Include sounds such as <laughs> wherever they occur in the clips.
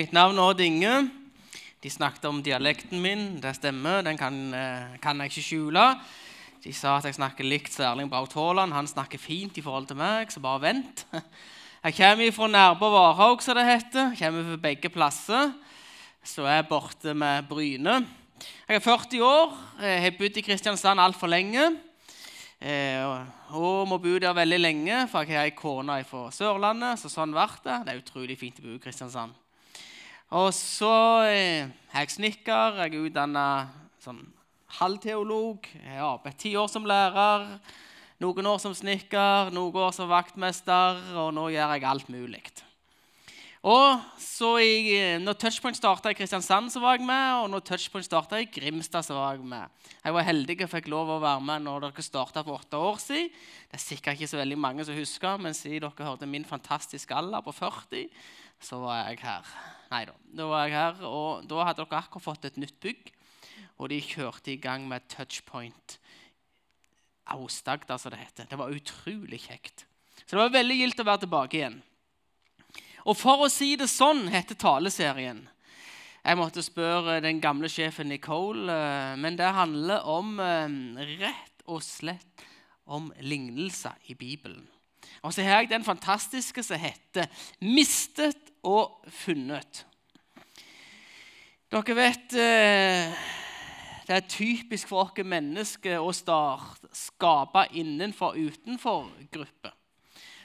Mitt navn er Odd Inge. De snakket om dialekten min. Det stemmer. Den kan, eh, kan jeg ikke skjule. De sa at jeg snakker likt Erling Braut Haaland. Han snakker fint i forhold til meg, så bare vent. <laughs> Jeg kommer fra Nærbø Varhaug, som det heter. Jeg kommer fra begge plasser. Så er jeg borte med Bryne. Jeg er 40 år, jeg har bodd i Kristiansand altfor lenge. Eh, og må bo der veldig lenge, for jeg har ei kone fra Sørlandet. så sånn ble Det Det er utrolig fint å bo i Kristiansand. Og så eh, er jeg snekker. Jeg er utdanna sånn halvteolog. Jeg har arbeidet ti år som lærer, noen år som snekker, noen år som vaktmester, og nå gjør jeg alt mulig. Og så i, eh, når Touchpoint starta i Kristiansand, så var jeg med. Og når Touchpoint starta i Grimstad, så var jeg med. Jeg var heldig og fikk lov å være med når dere starta for åtte år siden. Det er sikkert ikke så veldig mange som husker, men siden dere hørte min fantastiske alder på 40, så var jeg her. Nei da. Da var jeg her, og da hadde dere akkurat fått et nytt bygg. Og de kjørte i gang med Touchpoint Aust-Agder, som det heter. Det var utrolig kjekt. Så det var veldig gildt å være tilbake igjen. Og for å si det sånn heter taleserien. Jeg måtte spørre den gamle sjefen Nicole, eh, men det handler om eh, rett og slett om lignelser i Bibelen. Og så har jeg den fantastiske som heter 'Mistet og funnet'. Dere vet eh, Det er typisk for oss mennesker å start, skape innenfor- og utenfor-grupper.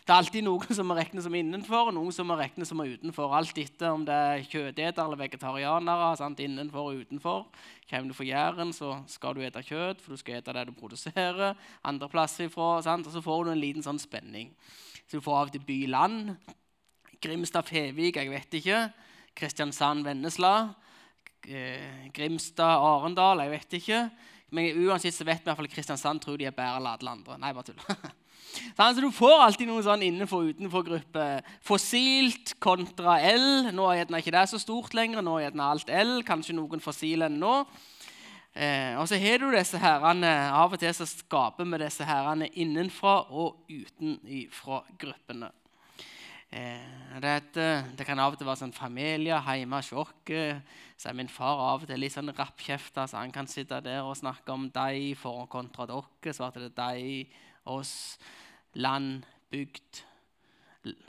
Det er alltid noen som må regne som innenfor, og noen som må regne som utenfor. Alt etter om det er kjøtetere eller vegetarianere. Sant? Innenfor og utenfor. Kommer du fra Jæren, så skal du ete kjøtt, for du skal ete det du produserer. Andre plasser ifra, sant? Og så får du en liten sånn spenning. Så du får av og til by-land. Grimstad-Fevik, jeg vet ikke. Kristiansand-Vennesla. Eh, Grimstad-Arendal, jeg vet ikke. Men uansett så vet vi fall Kristiansand tror de er bedre enn alle andre. Nei, bare tull. <laughs> Så du får alltid noe sånn innenfor- og utenfor-gruppe. Fossilt kontra L. Nå er ikke det så stort lenger. Nå er alt L. Kanskje noen fossile ennå. Eh, og så har du disse herrene, Av og til så skaper vi disse herrene innenfra og utenfra gruppene. Eh, det, det, kan av og til være sånn familie hjemme hos oss. Så er min far av og til litt sånn rappkjefta, så han kan sitte der og snakke om deg for og kontra dere. Så er det deg, oss land, bygd,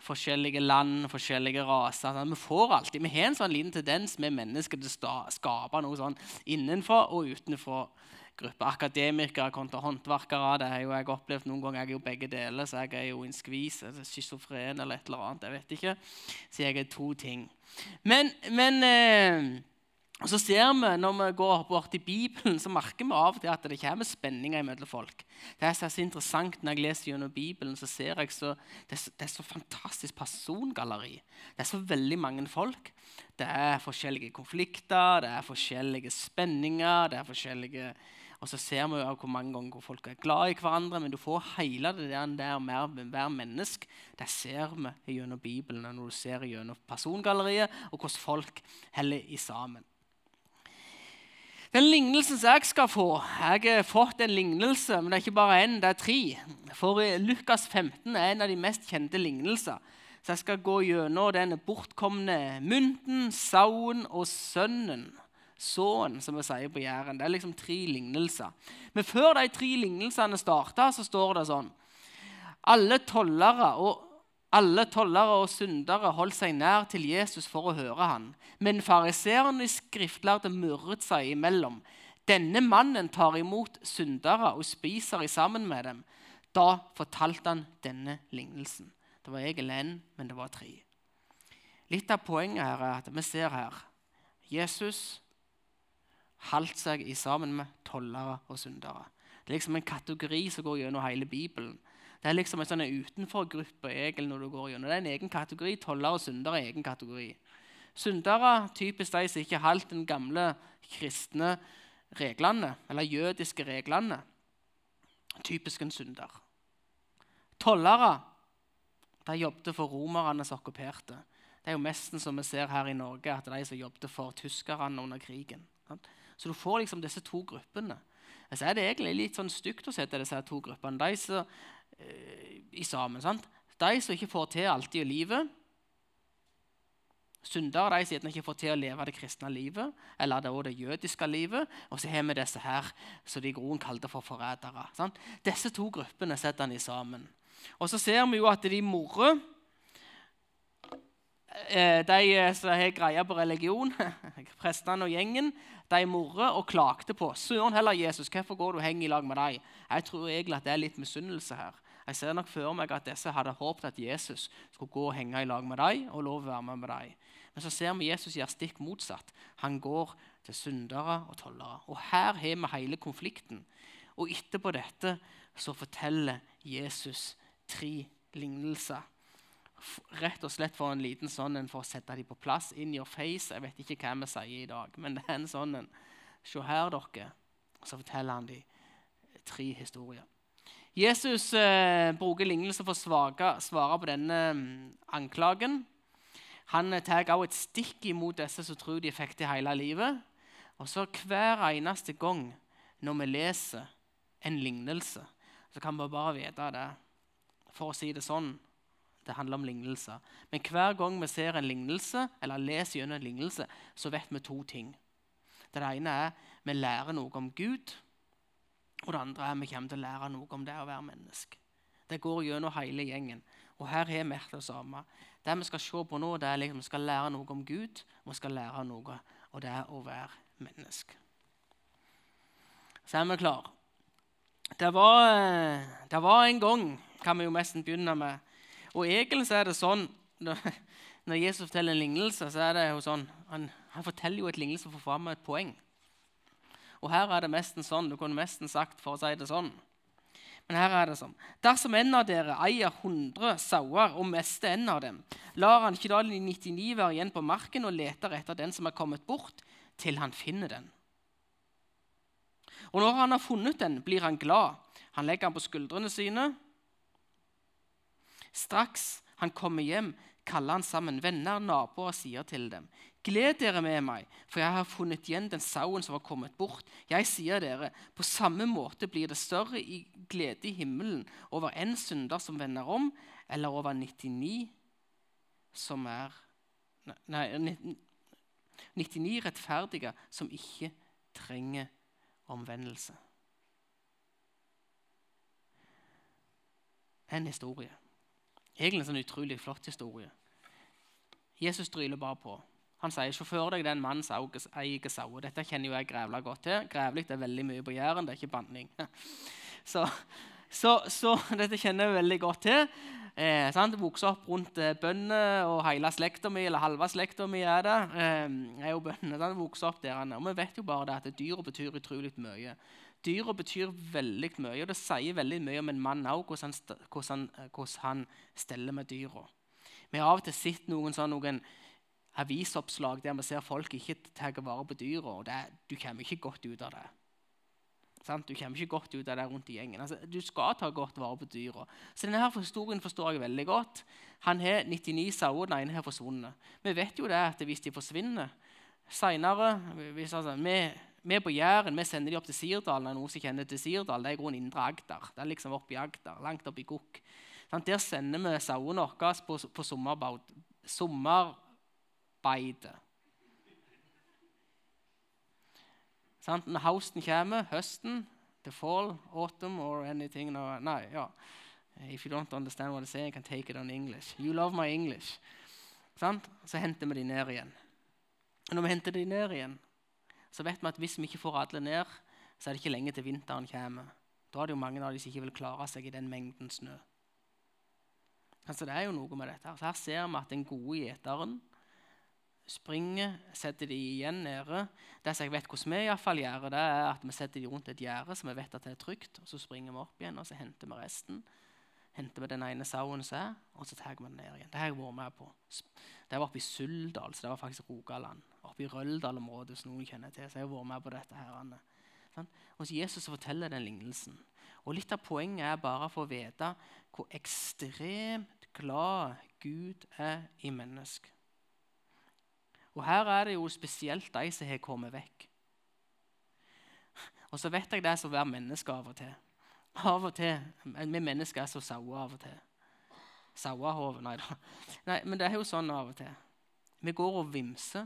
forskjellige land, forskjellige raser. Sånn. Vi får alltid, vi har en sånn liten tendens med mennesker til å skape noe sånn innenfra og utenfor grupper. Akademikere kontra håndverkere. Det har jo jeg opplevd noen ganger. Jeg er jo begge deler, så jeg er jo en skvis, schizofren eller et eller annet. Jeg vet ikke. Så jeg er to ting. Men, men eh, så ser vi, Når vi går bort i Bibelen, så merker vi av og til at det kommer spenninger mellom folk. Det er så interessant Når jeg leser gjennom Bibelen, så ser jeg så, det, er så, det er så fantastisk persongalleri. Det er så veldig mange folk. Det er forskjellige konflikter, det er forskjellige spenninger. det er forskjellige... Og så ser vi jo hvor mange ganger folk er glad i hverandre. Men du får hele det der, med hver menneske. Det ser vi gjennom Bibelen når du ser gjennom persongalleriet, og hvordan folk heller i sammen. Den lignelsen som jeg skal få Jeg har fått en lignelse, men det er ikke bare én, det er tre. For Lukas 15 er en av de mest kjente lignelser. Så jeg skal gå gjennom den bortkomne mynten, sauen og sønnen. Såen, som vi sier på Jæren. Det er liksom tre lignelser. Men før de tre lignelsene starta, så står det sånn Alle tollere og alle tollere og syndere holdt seg nær til Jesus for å høre han. Men fariseerne skriftlærde murret seg imellom. Denne mannen tar imot syndere og spiser i sammen med dem. Da fortalte han denne lignelsen. Det var egentlig én, men det var tre. Litt av poenget her er at vi ser her Jesus holdt seg i sammen med tollere og syndere. Det er liksom en kategori som går gjennom hele Bibelen. Det er liksom en sånn utenforgruppe egentlig når du går gjennom. Det er en egen kategori. Tollere og syndere er egen kategori. Syndere typisk de som ikke holdt den gamle kristne reglene, eller jødiske reglene. Typisk en synder. Tollere de jobbet for romerne som okkuperte. Det er jo nesten som vi ser her i Norge, at de som jobbet for tyskerne under krigen. Så du får liksom disse to gruppene. Så er det egentlig litt sånn stygt å sette disse to gruppene. De som i sammen. Sant? De som ikke får til alltid i livet, Syndere de som ikke får til å leve det kristne livet, eller det, det jødiske livet. Og så har vi disse her som de groen kalte for forrædere. Disse to gruppene setter han i sammen. Og så ser vi jo at de morrer Eh, de eh, som har greia på religion, <laughs> prestene og gjengen, de morrer og klagde på Søren heller Jesus, hvorfor går du og henger i lag med dem? Jeg tror egentlig at det er litt misunnelse her. Jeg ser nok for meg at disse hadde håpet at Jesus skulle gå og henge i lag med dem og lov å være med med dem. Men så ser vi Jesus gjør stikk motsatt. Han går til syndere og tollere. Og her har vi hele konflikten. Og etterpå dette så forteller Jesus tre lignelser rett og slett for en liten sånn en for å sette dem på plass. In your face. Jeg vet ikke hva vi sier i dag, men <laughs> det er en sånn en. Se her, dere. Så forteller han dem tre historier. Jesus eh, bruker lignelse for å svare på denne mm, anklagen. Han eh, tar også et stikk imot disse som tror de fikk det hele livet. Og så hver eneste gang når vi leser en lignelse, så kan vi bare vite det. For å si det sånn det handler om lignelser. Men hver gang vi ser en lignelse, eller leser gjennom en lignelse, så vet vi to ting. Det ene er vi lærer noe om Gud. Og det andre er vi kommer til å lære noe om det å være menneske. Det går gjennom hele gjengen. Og her har vi det samme. Det vi skal se på nå, det er liksom, vi skal lære noe om Gud, og vi skal lære noe, og det er å være menneske. Så er vi klare. Det var, eh, det var en gang, kan vi jo nesten begynne med, og egentlig så er det sånn Når Jesus forteller en lignelse, så er det jo sånn Han, han forteller jo et lignelse for å få fram et poeng. Og her er det nesten sånn. Du kunne nesten sagt for å si det sånn. Men her er det sånn. Dersom en av dere eier 100 sauer og mister en av dem, lar han ikke da de 99 være igjen på marken og leter etter den som er kommet bort, til han finner den. Og når han har funnet den, blir han glad. Han legger den på skuldrene sine Straks han kommer hjem, kaller han sammen venner, naboer og sier til dem.: Gled dere med meg, for jeg har funnet igjen den sauen som var kommet bort. Jeg sier dere, på samme måte blir det større i glede i himmelen over en synder som vender om, eller over 99 som er Nei, 99 rettferdige som ikke trenger omvendelse. En historie. Egentlig en sånn utrolig flott historie. Jesus dryler bare på. Han sier sjåfør deg den mannen som eier sauer. Dette kjenner jo jeg grævla godt til. Grævlig er veldig mye på Jæren, det er ikke banning. <laughs> Så, så, så, <laughs> dette kjenner jeg veldig godt til. Eh, sant? Vokste opp rundt eh, bønder, og hele slekta mi, eller halve slekta mi er det. Eh, er jo bønder. vokser opp der. Og vi vet jo bare det at dyra betyr utrolig mye. Dyra betyr veldig mye, og det sier veldig mye om en mann òg, hvordan, hvordan, hvordan, han steller med dyra. Vi har av og til sett noen, sånn, noen avisoppslag der vi ser folk ikke tar vare på dyra. og det, Du kommer ikke godt ut av det. Sant? Du kommer ikke godt ut av det rundt i gjengen. Altså, du skal ta godt vare på dyra. Så denne her historien forstår jeg veldig godt. Han har 99 sauer, den ene har forsvunnet. Vi vet jo det at hvis de forsvinner Seinere altså, vi, på Jæren vi sender de opp til Sirdal. noen som kjenner til Sirdal, Det er i grunnen Indre Agder. Det er liksom oppe i Agder, langt oppe i Gokk. Sånn, der sender vi sauene våre på, på sommerbeide. Sånn, når høsten kommer, høsten, the fall, autumn or anything no, Nei, ja. If you don't understand what I saying, I can take it on English. You love my English. Sånn, så henter vi de ned igjen. Når vi henter de ned igjen, så vet vi at hvis vi ikke får alle ned, så er det ikke lenge til vinteren kommer. Da er det jo mange av de som ikke vil klare seg i den mengden snø. Altså Det er jo noe med dette. Så Her ser vi at den gode gjeteren springer, setter de igjen nede. Det som jeg vet hvordan vi i hvert fall gjør, det er at vi setter de rundt et gjerde, så vi vet at det er trygt. og Så springer vi opp igjen og så henter vi resten. Henter vi den ene sauen som er, og så tar vi den ned igjen. Det har jeg vært med på. Det var oppe i Suldal, så det var faktisk Rogaland. Oppe i Røldal-området, som noen kjenner til. Så jeg har vært med på dette her. Sånn? Og så Jesus forteller den lignelsen. Og Litt av poenget er bare for å vite hvor ekstremt glad Gud er i mennesk. Og her er det jo spesielt de som har kommet vekk. Og så vet jeg det som å menneske av og til. Av og til. Vi mennesker er så sauer av og til. Sauehove, nei da. Nei, men det er jo sånn av og til. Vi går og vimser.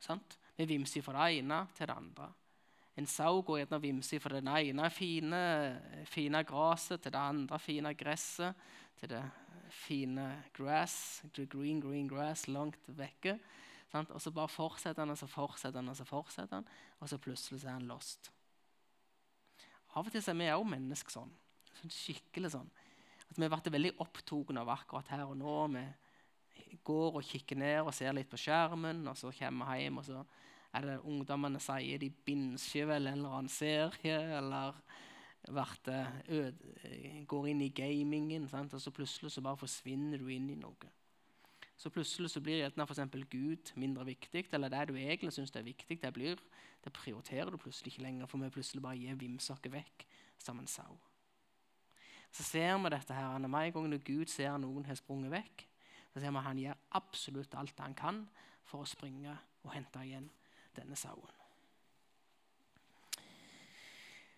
Sant? Vi vimser fra det ene til det andre. En sau går gjerne og vimser fra det ene fine, fine gresset til det andre fine gresset, til det fine grass, green, green grass langt vekke. Sant? Og så bare fortsetter han, og så fortsetter han, og så fortsetter han, og så plutselig er han lost. Av og til er vi òg mennesker sånn. sånn. Skikkelig sånn. At vi har vært veldig opptatt av akkurat her og nå. Vi går og kikker ned og ser litt på skjermen, og så kommer vi hjem, og så er det ungdommene sier de binsjer vel en eller annen serie, eller går inn i gamingen, sant? og så plutselig så bare forsvinner du inn i noe. Så plutselig så blir gjerne f.eks. Gud mindre viktig, eller det du egentlig syns er viktig, det, blir, det, prioriterer du plutselig ikke lenger, for vi plutselig bare gir vimsaker vekk som en sau. Så ser vi dette her, en gang når Gud ser noen har sprunget vekk, så ser vi at han gjør absolutt alt han kan for å springe og hente igjen denne sauen.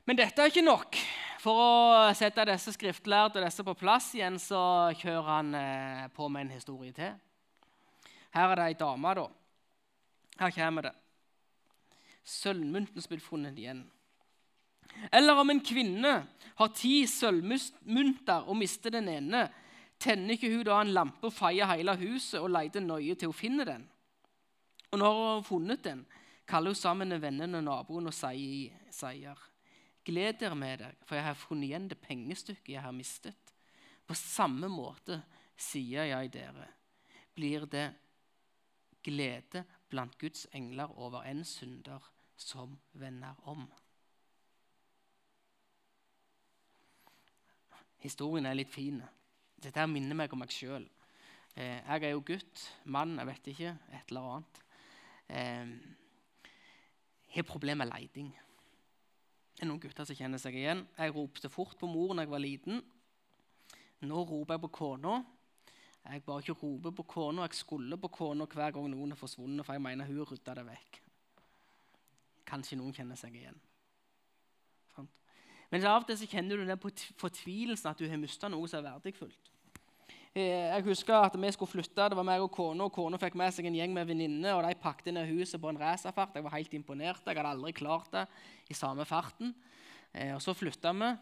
Men dette er ikke nok. For å sette disse skriftlærde og disse på plass igjen, så kjører han eh, på med en historie til. Her er det ei dame, da. Her kommer det. Sølvmynten som blir funnet igjen. Eller om en kvinne har ti sølvmynter og mister den ene, tenner ikke hun da en lampe og feier hele huset og leter nøye til hun finner den? Og når hun har funnet den, kaller hun sammen vennene og naboen og sier, Gled dere med deg, for jeg har funnet igjen det pengestykket jeg har mistet. På samme måte sier jeg dere, blir det glede blant Guds engler over en synder som vender om. Historien er litt fin. Dette her minner meg om meg sjøl. Eh, jeg er jo gutt, mann, jeg vet ikke, et eller annet. Eh, har problemer med leiding. Det er noen gutter som kjenner seg igjen. Jeg ropte fort på mor da jeg var liten. Nå roper jeg på kona. Jeg bare ikke roper på kona, jeg skulle på kona hver gang noen er forsvunnet, for jeg mener hun rydda det vekk. Kanskje noen kjenner seg igjen. Sånn. Men av og til så kjenner du den fortvilelsen at du har mista noe som er verdifullt. Eh, jeg husker at vi skulle flytte. Det var meg og kona, og kona fikk med seg en gjeng med venninner. og De pakket ned huset på en racerfart. Jeg var helt imponert. Jeg hadde aldri klart det i samme farten. Eh, og Så flytta vi.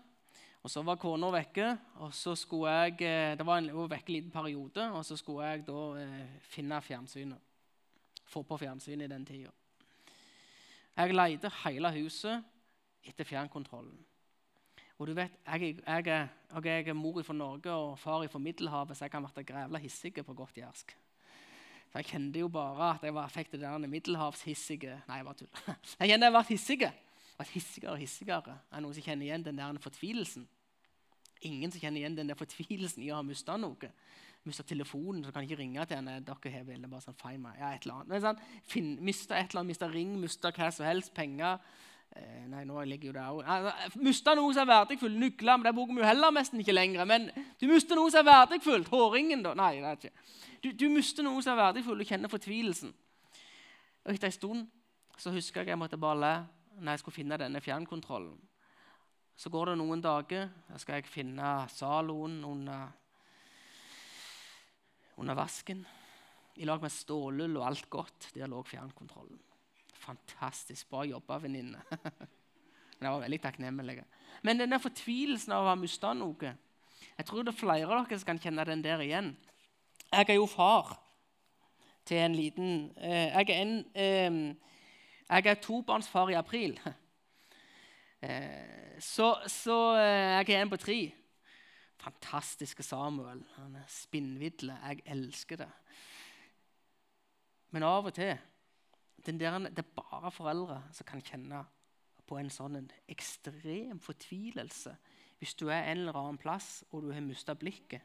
Og Så var kona vekke, og så skulle jeg eh, det var en, var vekke en liten periode, og så skulle jeg da eh, finne fjernsynet. Få på fjernsynet i den tida. Jeg leide hele huset etter fjernkontrollen. Og du vet, jeg, jeg, jeg, jeg er mor fra Norge og far fra Middelhavet, så jeg kan bli grævla hissig på godt jærsk. For Jeg kjente jo bare at jeg var, fikk det der middelhavshissige Nei, jeg bare tuller. <laughs> Jeg kjente jeg ble hissig vært hissigere og hissigere. Er det noen som kjenner igjen den der fortvilelsen? Ingen som kjenner igjen den der fortvilelsen i å ha mista noe. Mista telefonen, så kan jeg ikke ringe til henne. dere har vel, bare sånn, find meg. Ja, et eller annet. Men sånn, finn, Mista et eller annet, mista ring, mista hva som helst, penger. Eh, nei, nå ligger jo det òg altså, Mista noe som er verdifullt. Nøkler, men det bruker vi jo heller nesten ikke lenger. Men du mister noe som er verdifullt. Hårringen, da. Nei, det er ikke. Du, du mister noe som er verdifullt, Du kjenner fortvilelsen. Og etter en stund så husker jeg jeg måtte bare le når jeg skulle finne denne fjernkontrollen. Så går det noen dager, da skal jeg finne Zaloen under, under vasken. I lag med stålull og alt godt. Der lå fjernkontrollen. Fantastisk bra jobba, venninne. <laughs> Men jeg var veldig takknemlig. Men denne fortvilelsen av å ha mista noe Jeg tror det er flere av dere som kan kjenne den der igjen. Jeg er jo far til en liten eh, Jeg er en eh, jeg er tobarnsfar i april. <laughs> Eh, så, så eh, jeg er en på tre. Fantastiske Samuel. Han er spinnvidle. Jeg elsker det. Men av og til der, Det er bare foreldre som kan kjenne på en sånn ekstrem fortvilelse hvis du er en eller annen plass og du har mista blikket,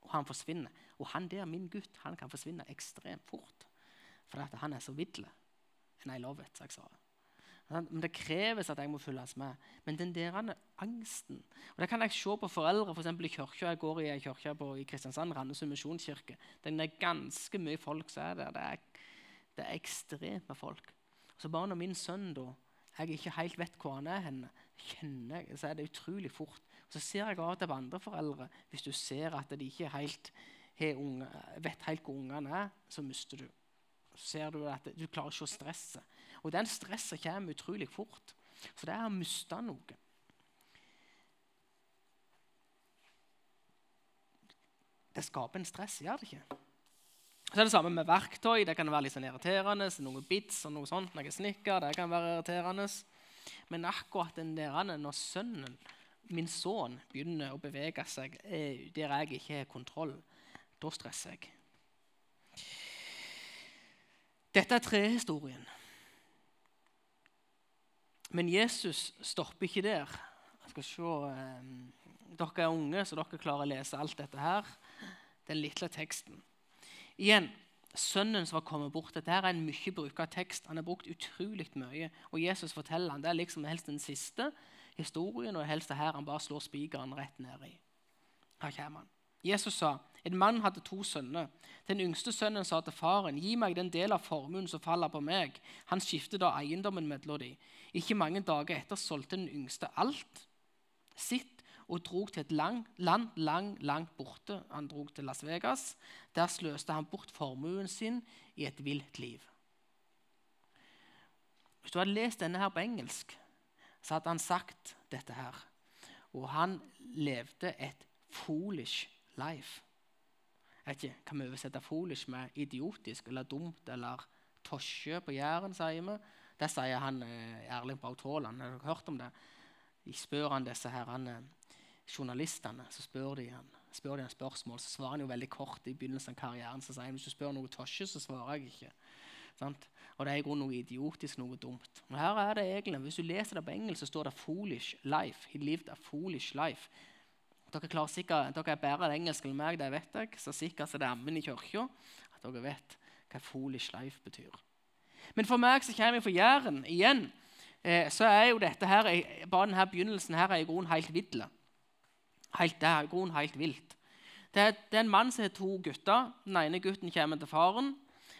og han forsvinner. Og han der, min gutt, han kan forsvinne ekstremt fort fordi han er så vidle. And I love it, jeg sa. Men Det kreves at jeg må følges med. Men den der angsten og Det kan jeg se på foreldre for i kirka. Jeg går i en kirke i Kristiansand, Randesund misjonskirke. Det er ganske mye folk som er der. Det er, det er ekstremt med folk. Så bare når min sønn da, jeg ikke helt vet hvor han er henne, kjenner jeg, så er det utrolig fort. Så ser jeg av og til på andre foreldre, hvis du ser at de ikke helt unge, vet helt hvor ungene er, så mister du. Ser du at du klarer ikke å stresse. Og den stresset kommer utrolig fort. Så det er å miste noe. Det skaper en stress, gjør det ikke? Så er det samme med verktøy. Det kan være litt sånn irriterende. Noen bits og noe sånt, noe snikker, det kan være irriterende. Men akkurat den der, når sønnen, min sønn, begynner å bevege seg eh, der jeg ikke har kontroll, da stresser jeg. Dette er trehistorien. Men Jesus stopper ikke der. Jeg skal se, eh, Dere er unge, så dere klarer å lese alt dette her. Den lille teksten. Igjen, Sønnen som var kommet bort. Dette her er en mye bruka tekst. Han er brukt utrolig mye. Og Jesus forteller han, Det er liksom helst den siste historien, og helst det her han bare slår spikeren rett ned i. Her kommer han. Jesus sa en mann hadde to sønner. Den yngste sønnen sa til faren, 'Gi meg den del av formuen som faller på meg.' Han skiftet da eiendommen mellom dem. Ikke mange dager etter solgte den yngste alt sitt og drog til et lang, land lang, langt borte. Han drog til Las Vegas. Der sløste han bort formuen sin i et vilt liv. Hvis du hadde lest denne her på engelsk, så hadde han sagt dette her. Og han levde et foolish life. Ikke, Kan vi oversette foolish med idiotisk eller dumt eller tosje på Jæren, sier vi? Det sier han eh, Erling Braut Haaland. Har dere hørt om det? De spør han disse her, han, eh, journalistene så spør de han spør de han spørsmål, så svarer han jo veldig kort i begynnelsen av karrieren. Så sier han hvis du spør noe tosje, så svarer jeg ikke. Sant? Og det er i grunnen noe idiotisk, noe dumt. Og her er det egentlig, Hvis du leser det på engelsk, så står det 'foolish life'. He lived a foolish life. Dere, klarer sikkert, dere er bedre enn engelsk enn meg, det vet jeg. Så sikkert så det er ammen i kirka at dere vet hva 'foolish life' betyr. Men for meg som kommer fra Jæren igjen, eh, så er jo dette her, bare denne begynnelsen her er i grunnen helt vidle. Helt der, grunnen helt vilt. Det er, det er, en mann som har to gutter. Den ene gutten kommer til faren.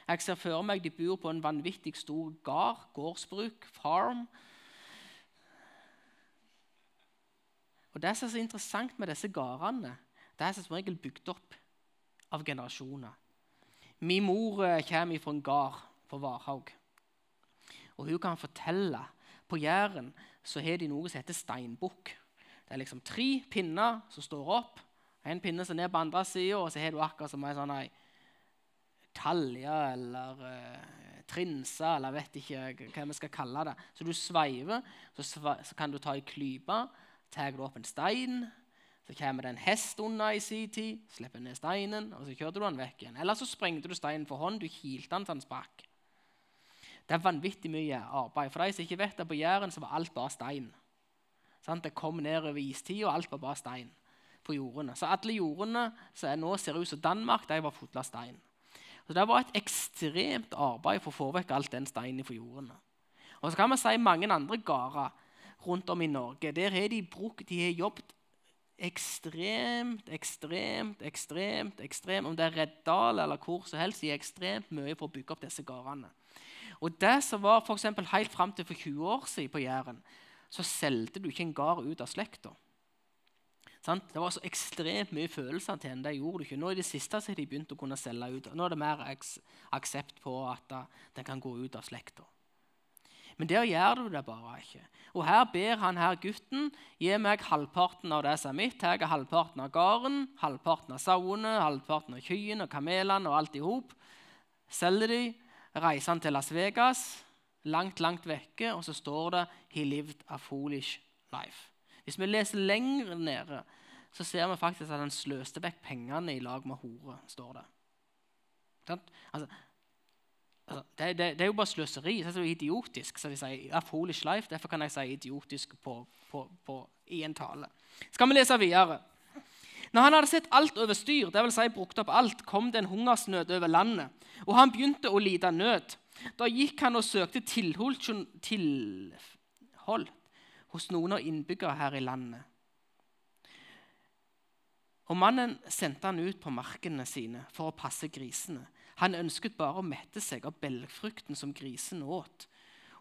Jeg ser for meg de bor på en vanvittig stor gard, gårdsbruk, farm. Og Det som er så interessant med disse gårdene, det er som regel bygd opp av generasjoner. Min mor eh, kommer fra en gard på Varhaug. Og hun kan fortelle på Jæren så har de noe som heter steinbukk. Det er liksom tre pinner som står opp. En pinne som er ned på andre sida, og så har du akkurat som ei sånn talje eller uh, trinse, eller vet ikke hva vi skal kalle det. Så du sveiver, så, sve, så kan du ta ei klype, tar du opp en stein. Så kommer det en hest unna i sin tid, slipper ned steinen, og så kjørte du den vekk igjen. Eller så sprengte du steinen for hånd, du kilte den til den sprakk. Det er vanvittig mye arbeid. For de som ikke vet det, på Jæren så var alt bare stein. Sant? Det kom ned over istida, og alt var bare stein på jordene. Så alle jordene som nå ser ut som Danmark, de var fulle av stein. Så Det var et ekstremt arbeid for å få vekk alt den steinen fra jordene. Og så kan man si mange andre gårder rundt om i Norge. Der har de, brukt, de har jobbet ekstremt, ekstremt, ekstremt, ekstremt Om det er Reddal eller hvor som helst, de er ekstremt mye for å bygge opp disse gårdene. Og det som var for helt fram til for 20 år siden på Jæren, så solgte du ikke en gard ut av slekta. Det var så ekstremt mye følelser til henne. Det gjorde du ikke. Nå i det siste har de begynt å kunne selge ut. Nå er det mer aksept på at den kan gå ut av slekta. Men der gjør du det bare ikke. Og her ber han her gutten gi meg halvparten av det som er mitt. Tar halvparten av gården, halvparten av sauene, halvparten av kyrne og kamelene og alt i hop. Selger de, reiser han til Las Vegas langt, langt vekke, og så står det 'He lived a foolish life'. Hvis vi leser lenger nede, så ser vi faktisk at han sløste vekk pengene i lag med hore. står det. Altså, altså, det, det, det, er jo bare sløseri. Det er så idiotisk. så de sier, a foolish life, Derfor kan jeg si idiotisk på, på, på, i en tale. Skal vi lese videre? Når han hadde sett alt over styr, dvs. Si brukt opp alt, kom det en hungersnød over landet, og han begynte å lide nød. Da gikk han og søkte tilhold, tilhold hos noen av innbyggere her i landet. Og Mannen sendte han ut på markene sine for å passe grisene. Han ønsket bare å mette seg av belgfrukten som grisen åt,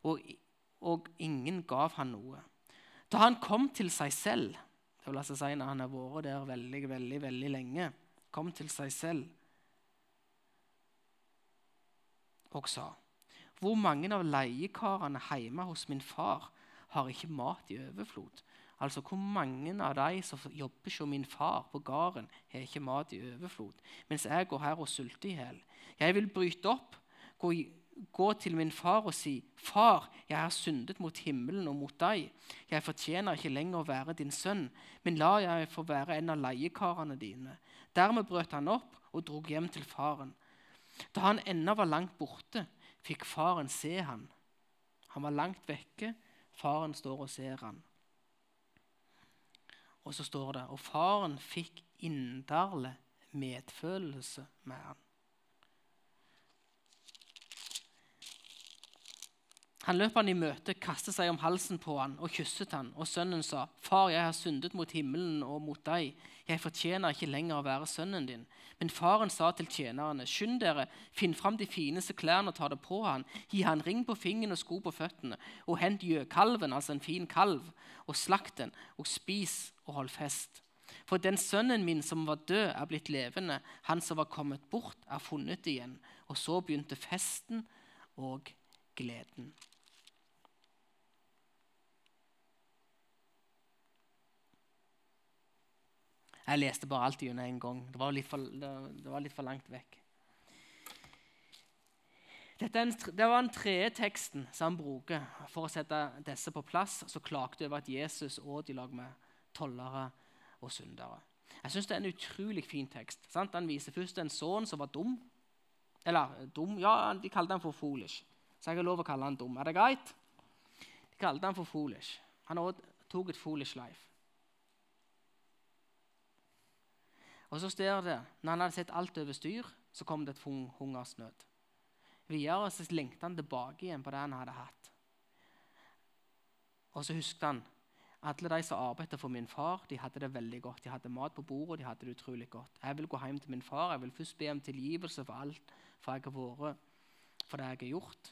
og, og, ingen gav han noe. Da han kom til seg selv, det vil altså si når han har vært der veldig, veldig, veldig lenge, kom til seg selv og sa Hvor mange av leiekarene hjemme hos min far har ikke mat i overflod? Altså, Hvor mange av de som jobber hos min far på gården, har ikke mat i overflod, mens jeg går her og sulter i hjel? Jeg vil bryte opp, gå, gå, til min far og si, Far, jeg har syndet mot himmelen og mot deg. Jeg fortjener ikke lenger å være din sønn, men la jeg få være en av leiekarene dine. Dermed brøt han opp og drog hjem til faren. Da han ennå var langt borte, fikk faren se han. Han var langt vekke. Faren står og ser han. Og så står det Og faren fikk inderlig medfølelse med han. Han løp han i møte, kastet seg om halsen på han og kysset han, og sønnen sa, 'Far, jeg har syndet mot himmelen og mot deg. Jeg fortjener ikke lenger å være sønnen din.' Men faren sa til tjenerne, 'Skynd dere, finn fram de fineste klærne og ta det på han. Gi han ring på fingeren og sko på føttene, og hent gjøkalven, altså en fin kalv, og slakt den, og spis og hold fest.' For den sønnen min som var død, er blitt levende. Han som var kommet bort, er funnet igjen. Og så begynte festen og gleden. Jeg leste bare alt gjennom en gang. Det var for, det var litt for langt vekk. En, det var den tredje teksten som han bruker for å sette disse på plass, Så klagde over at Jesus åt i lag med tollere og syndere. Jeg synes Det er en utrolig fin tekst. Sant? Han viser først en sønn som var dum. Eller dum, ja, de kalte han for foolish. Så jeg har lov å kalle han dum. Er det greit? De kalte han for foolish. Han tok et foolish life. Og så står det når han hadde sett alt over styr, så kom det et hungersnød. Videre så lengta han tilbake igjen på det han hadde hatt. Og så husket han alle de som arbeidet for min far, de hadde det veldig godt. De hadde mat på bordet, de hadde det utrolig godt. Jeg vil gå hjem til min far. Jeg vil først be om tilgivelse for alt for jeg har vært, for det jeg har gjort.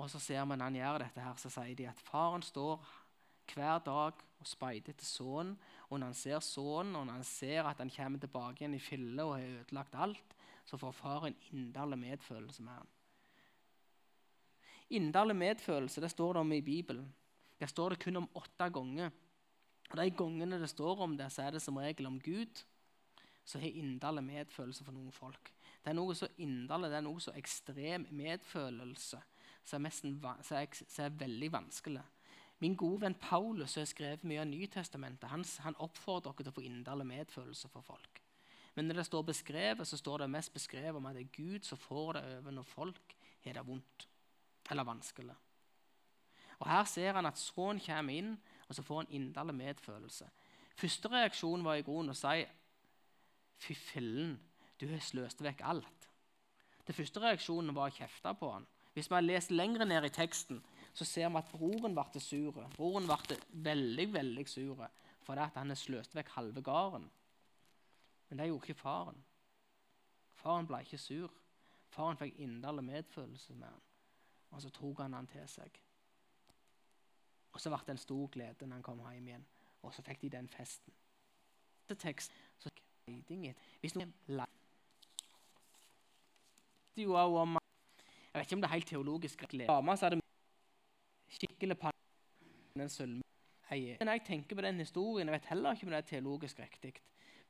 Og så ser vi når han gjør dette, her, så sier de at faren står hver dag og speider etter sønnen. Og når han ser sønnen, og når han ser at han kommer tilbake igjen i fille og har ødelagt alt, så får far en inderlig medfølelse med han. Inderlig medfølelse det står det om i Bibelen. Der står det kun om åtte ganger. Og De gangene det står om det, så er det som regel om Gud, som har inderlig medfølelse for noen folk. Det er noe så inderlig, det er noe så ekstrem medfølelse som er, er, er, veldig vanskelig. Min gode venn Paulus har skrevet mye av Nytestamentet. Han, han oppfordrer dere til å få inderlig medfølelse for folk. Men når det står beskrevet, så står det mest beskrevet om at det er Gud som får det over når folk har det vondt eller vanskelig. Og Her ser han at sønnen kommer inn, og så får han inderlig medfølelse. Første reaksjon var i grunnen å si Fy fillen, du har sløst vekk alt. Den første reaksjonen var å kjefte på han. Hvis vi lest lenger ned i teksten, så ser vi at broren ble sur. Broren ble veldig veldig sur fordi han har sløst vekk halve gården. Men det gjorde ikke faren. Faren ble ikke sur. Faren fikk inderlig medfølelse med han. Og så tok han han til seg. Og så ble det en stor glede når han kom hjem igjen. Og så fikk de den festen. Tekst, så Hvis noen jo om Jeg vet ikke om det er helt teologisk Dama hadde skikkelig panne Når jeg tenker på den historien, jeg vet heller ikke om det er teologisk riktig.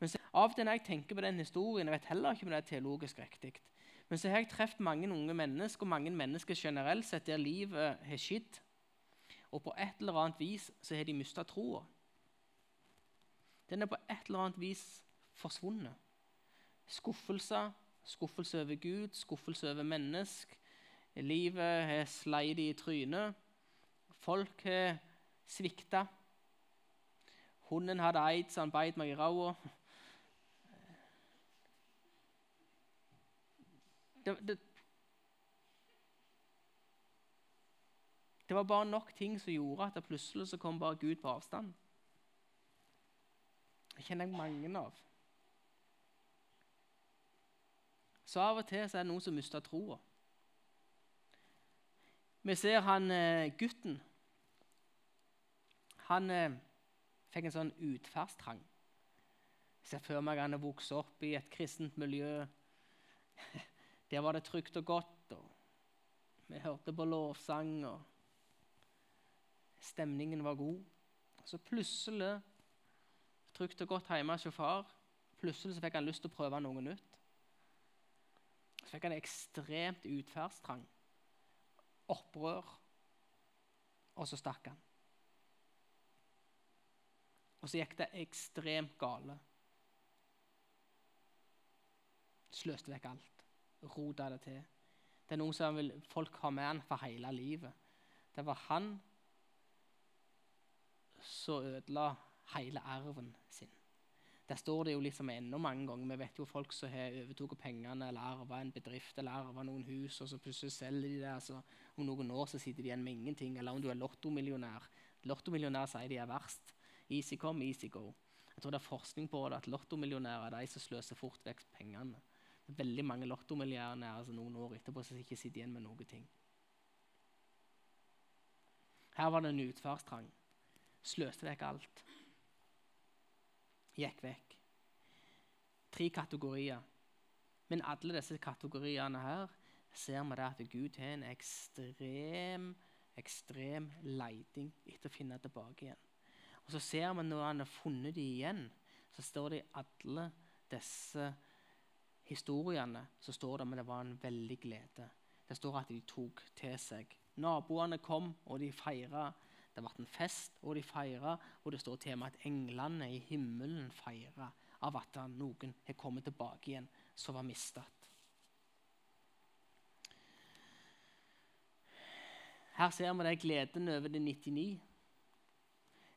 Men så, av og jeg tenker på den historien, jeg vet heller ikke om det er teologisk riktig. Men så har jeg truffet mange unge mennesker, og mange mennesker generelt sett der livet har skjedd. Og på et eller annet vis så har de mista troa. Den er på et eller annet vis forsvunnet. Skuffelser, skuffelse over Gud, skuffelse over mennesk. Livet har sleid i trynet. Folk har svikta. Hunden hadde aids, han beit meg i ræva. Det, det, det, var bare nok ting som gjorde at det plutselig så kom bare Gud på avstand. Det kjenner jeg mange av. Så av og til så er det noen som mister troa. Vi ser han eh, gutten. Han eh, fikk en sånn utferdstrang. Jeg ser for meg han har vokst opp i et kristent miljø. <laughs> Der var det trygt og godt. og Vi hørte på lovsang, og stemningen var god. Så plutselig, trygt og godt hjemme hos far, plutselig så fikk han lyst til å prøve noe nytt. Så fikk han ekstremt utferdstrang, opprør, og så stakk han. Og så gikk det ekstremt gale. Sløste vekk alt. Rota det til. Det er noe som vil folk har med han for hele livet. Det var han som ødela hele arven sin. Der står det jo liksom enda mange ganger. Vi vet jo folk som har overtatt pengene eller arva en bedrift eller arva noen hus, og så plutselig selger de det. Altså, om noen år så sitter de igjen med ingenting. Eller om du er lottomillionær. Lottomillionær sier de er verst. Easy come, easy go. Jeg tror det er forskning på det, at lottomillionærer er de som sløser fort vekk pengene veldig mange lottomillionærer altså noen år etterpå som ikke sitter igjen med noen ting. Her var det en utferdstrang. Sløste vekk alt. Gikk vekk. Tre kategorier. Men alle disse kategoriene her ser vi at Gud har en ekstrem, ekstrem leiting etter å finne tilbake igjen. Og så ser vi når han har funnet dem igjen, så står det i alle disse historiene så står det men det var en veldig glede. Det står at de tok til seg. Naboene kom, og de feira. Det ble en fest, og de feira. Og det står til og med at englene i himmelen feira av at noen har kommet tilbake igjen som var mistet. Her ser vi det gleden over de 99.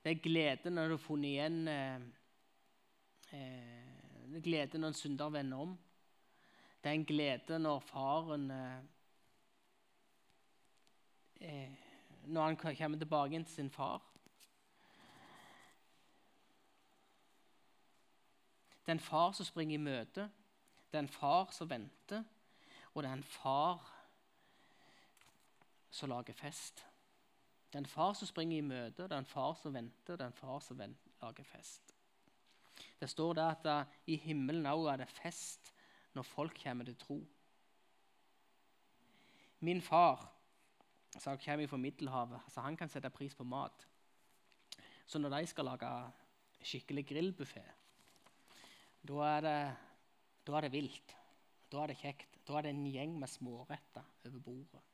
Det er glede når du har funnet igjen eh, eh, Det er glede når en synder vender om. Det er en glede når faren eh, eh Når han kommer tilbake til sin far. Det er en far som springer i møte. Det er en far som venter. Og det er en far som lager fest. Det er en far som springer i møte, det er en far som venter, det er en far som lager fest. Det står der at uh, i himmelen òg er det fest når folk kommer til tro. Min far så kommer fra Middelhavet, så han kan sette pris på mat. Så når de skal lage skikkelig grillbuffé, da er det, da er det vilt. Da er det kjekt. Da er det en gjeng med småretter over bordet.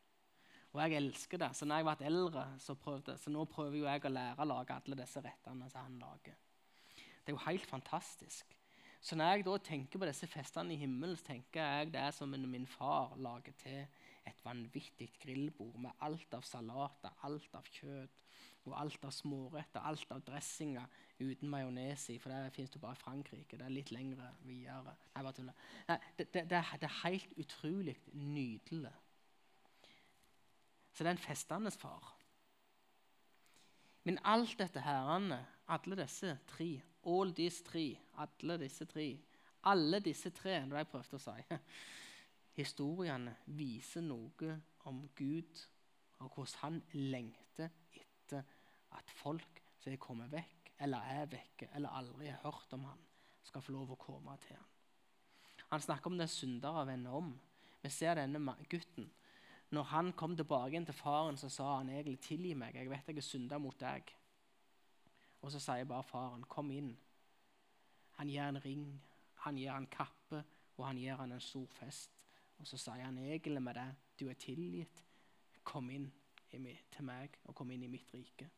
Og jeg elsker det. Så når jeg ble eldre, så, prøvde, så nå prøver jo jeg å lære å lage alle disse rettene som han lager. Det er jo helt fantastisk. Så når jeg da tenker på disse festene i himmelen, så tenker jeg det er som når min far lager til et vanvittig grillbord med alt av salater, alt av kjøtt og alt av småretter, alt av dressinger uten majones i, for det fins bare i Frankrike. Det er litt lengre videre. Nei, bare tuller. Det, det, det, det, er helt utrolig nydelig. Så det er en festende far. Men alt dette herrene, alle disse tre All these three. Alle disse tre. Alle disse tre, det var jeg prøvde å si. <laughs> Historiene viser noe om Gud og hvordan han lengter etter at folk som er kommet vekk, eller er vekke, eller aldri har hørt om han, skal få lov å komme til han. Han snakker om det syndere vender om. Vi ser denne gutten. Når han kom tilbake til faren, så sa han egentlig 'tilgi meg', jeg vet jeg har synda mot deg'. Og så sier bare faren, 'Kom inn'. Han gir en ring, han gir en kappe, og han gir han en stor fest. Og så sier han egentlig med det, 'Du er tilgitt. Kom inn til meg, og kom inn i mitt rike'.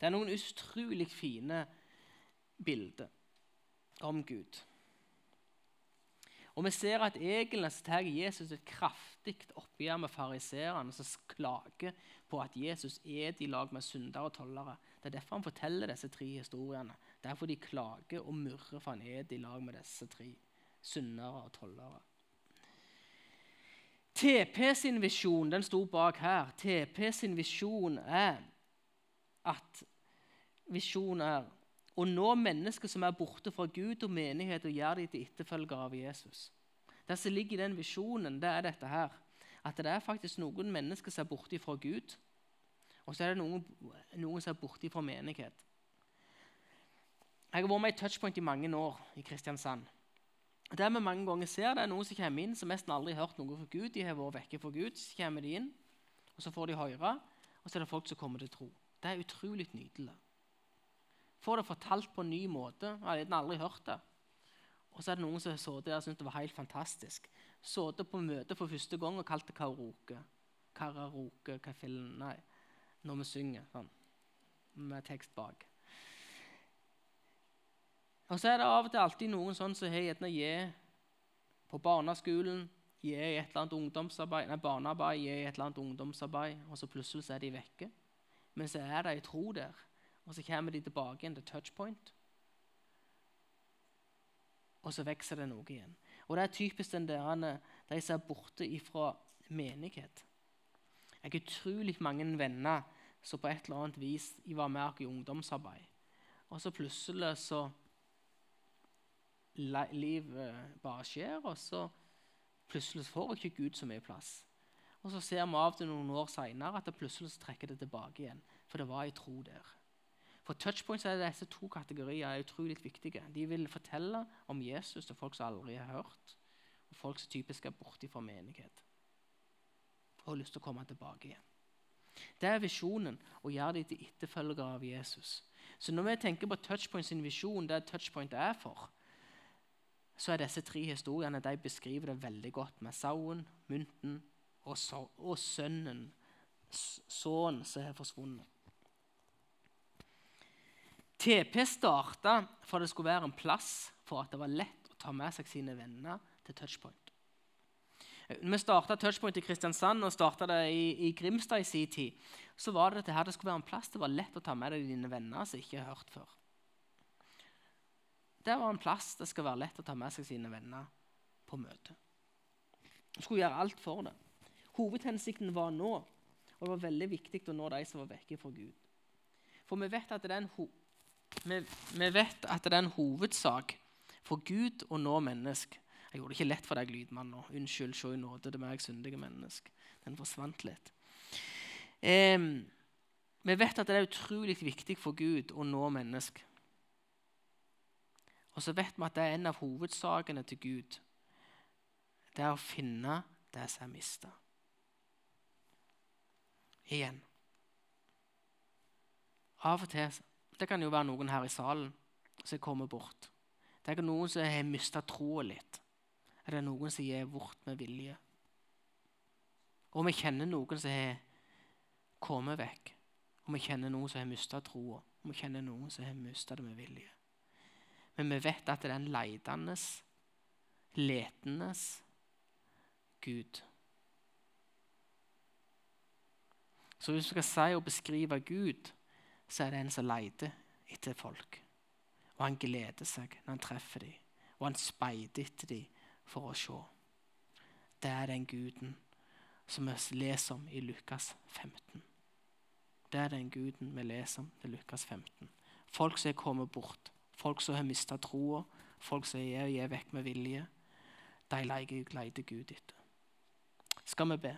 Det er noen utrolig fine bilder om Gud. Og vi ser at egentlig tar Jesus et kraftig oppgjør med fariseerne som klager på at Jesus er i lag med syndere og tollere. Det er derfor han forteller disse tre historiene. Derfor de klager og murrer for han er i lag med disse tre syndere og tollere. TP sin visjon den sto bak her. TP sin visjon er at visjonen er å nå mennesker som er borte fra Gud og menighet, og gjøre dem til etterfølgere av Jesus. Det som ligger i den visjonen, det er dette her. At det er faktisk noen mennesker som er borte fra Gud, og så er det noen, noen som er borte fra menighet. Jeg har vært med i Touchpoint i mange år i Kristiansand. Det vi mange ganger ser, det er noen som kommer inn som nesten aldri har hørt noe fra Gud. De har vært vekke fra Gud, Så kommer de inn, og så får de høre, og så er det folk som kommer til tro. Det er utrolig nydelig. Får det fortalt på en ny måte. Jeg har aldri hørt det. Og så er det noen som har sittet der og syntes det var helt fantastisk. Sittet på møte for første gang og kalt det karaoke. Karaoke, hva Nei, når vi synger sånn, med tekst bak. Og så er det av og til alltid noen sånn som har gjerne gi på barneskolen, gi i et eller annet ungdomsarbeid, nei, barnearbeid, gi i et eller annet ungdomsarbeid, og så plutselig så er de vekke. Men så er det ei tro der, og så kommer de tilbake igjen til touchpoint. Og så vokser det noe igjen. Og det er typisk den der, de som er borte ifra menighet. Jeg har utrolig mange venner som på et eller annet vis var med i ungdomsarbeid. Og så plutselig så livet bare skjer, og så plutselig får ikke Gud så mye plass. Og så ser vi av til noen år seinere at det plutselig trekker det tilbake igjen. For det var ei tro der. For touchpoints er disse to kategorier er utrolig viktige. De vil fortelle om Jesus til folk som aldri har hørt, og folk som typisk er borte fra menighet og har lyst til å komme tilbake igjen. Det er visjonen, å gjøre dem til etterfølgere av Jesus. Så når vi tenker på Touchpoint sin visjon, det Touchpoint er for, så er disse tre historiene de beskriver det veldig godt med sauen, mynten og, sønnen, sønnen som har forsvunnet. TP starta for det skulle være en plass for at det var lett å ta med seg sine venner til touchpoint. Vi starta touchpoint i Kristiansand og starta det i, i, Grimstad i sin tid. Så var det at det skulle være en plass det var lett å ta med deg dine venner som ikke har hørt før. Det var en plass det skal være lett å ta med seg sine venner på møte. Skulle gjøre alt for det. Hovedhensikten var nå, og det var veldig viktig å nå de som var vekke fra Gud. For vi vet at det er en, ho vi, vi vet at det er en hovedsak for Gud å nå mennesk. Jeg gjorde det ikke lett for deg, lydmann. nå. Unnskyld, se i nåde, er meg, syndige mennesk. Den forsvant litt. Eh, vi vet at det er utrolig viktig for Gud å nå mennesk. Og så vet vi at det er en av hovedsakene til Gud. Det er å finne det som er mista. Igjen. Av og til Det kan jo være noen her i salen som kommer bort. Det er noen som har mista troa litt. Er det noen som gir bort med vilje? Og vi kjenner noen som har kommet vekk. Og vi kjenner noen som har mista troa. Og vi kjenner noen som har mista det med vilje. Men vi vet at det er en leitende, letende Gud. Så hvis vi skal si og beskrive Gud, så er det en som leter etter folk. Og han gleder seg når han treffer dem, og han speider etter dem for å se. Det er den guden som vi leser om i Lukas 15. Det er den guden vi leser om i Lukas 15. Folk som er kommet bort Folk som har mista troa, folk som er, er vekk med vilje, de leter Gud etter. Skal vi be?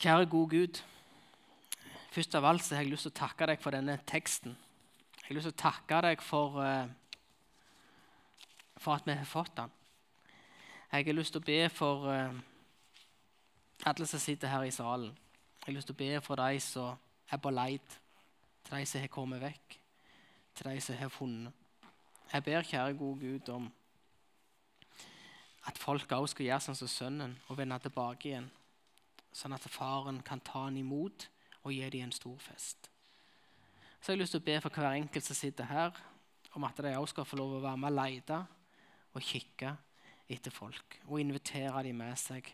Kjære gode Gud. Først av alt så har jeg lyst til å takke deg for denne teksten. Jeg har lyst til å takke deg for, uh, for at vi har fått den. Jeg har lyst til å be for uh, alle som sitter her i salen. Jeg har lyst til å be for de som er på leit, til de som har kommet vekk, til de som har funnet. Jeg ber, kjære gode Gud, om at folk også skal gjøre sånn som sønnen og vende tilbake igjen, sånn at faren kan ta han imot og gi dem en stor fest. Så jeg har lyst til å be for hver enkelt som sitter her, om at de også skal få lov å være med og lete og kikke etter folk og invitere dem med seg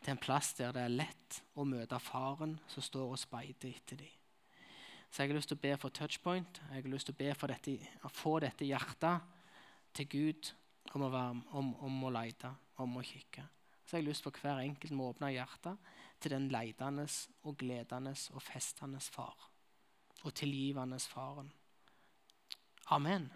til en plass der det er lett å møte faren som står og speider etter dem. Så jeg har lyst til å be for touchpoint. Jeg har lyst til å be for dette, å få dette hjertet til Gud om å, være, om, om å lete, om å kikke. Så jeg har lyst for hver enkelt må åpne hjertet til den leitende og gledende og festende far. Og tilgivende faren. Amen.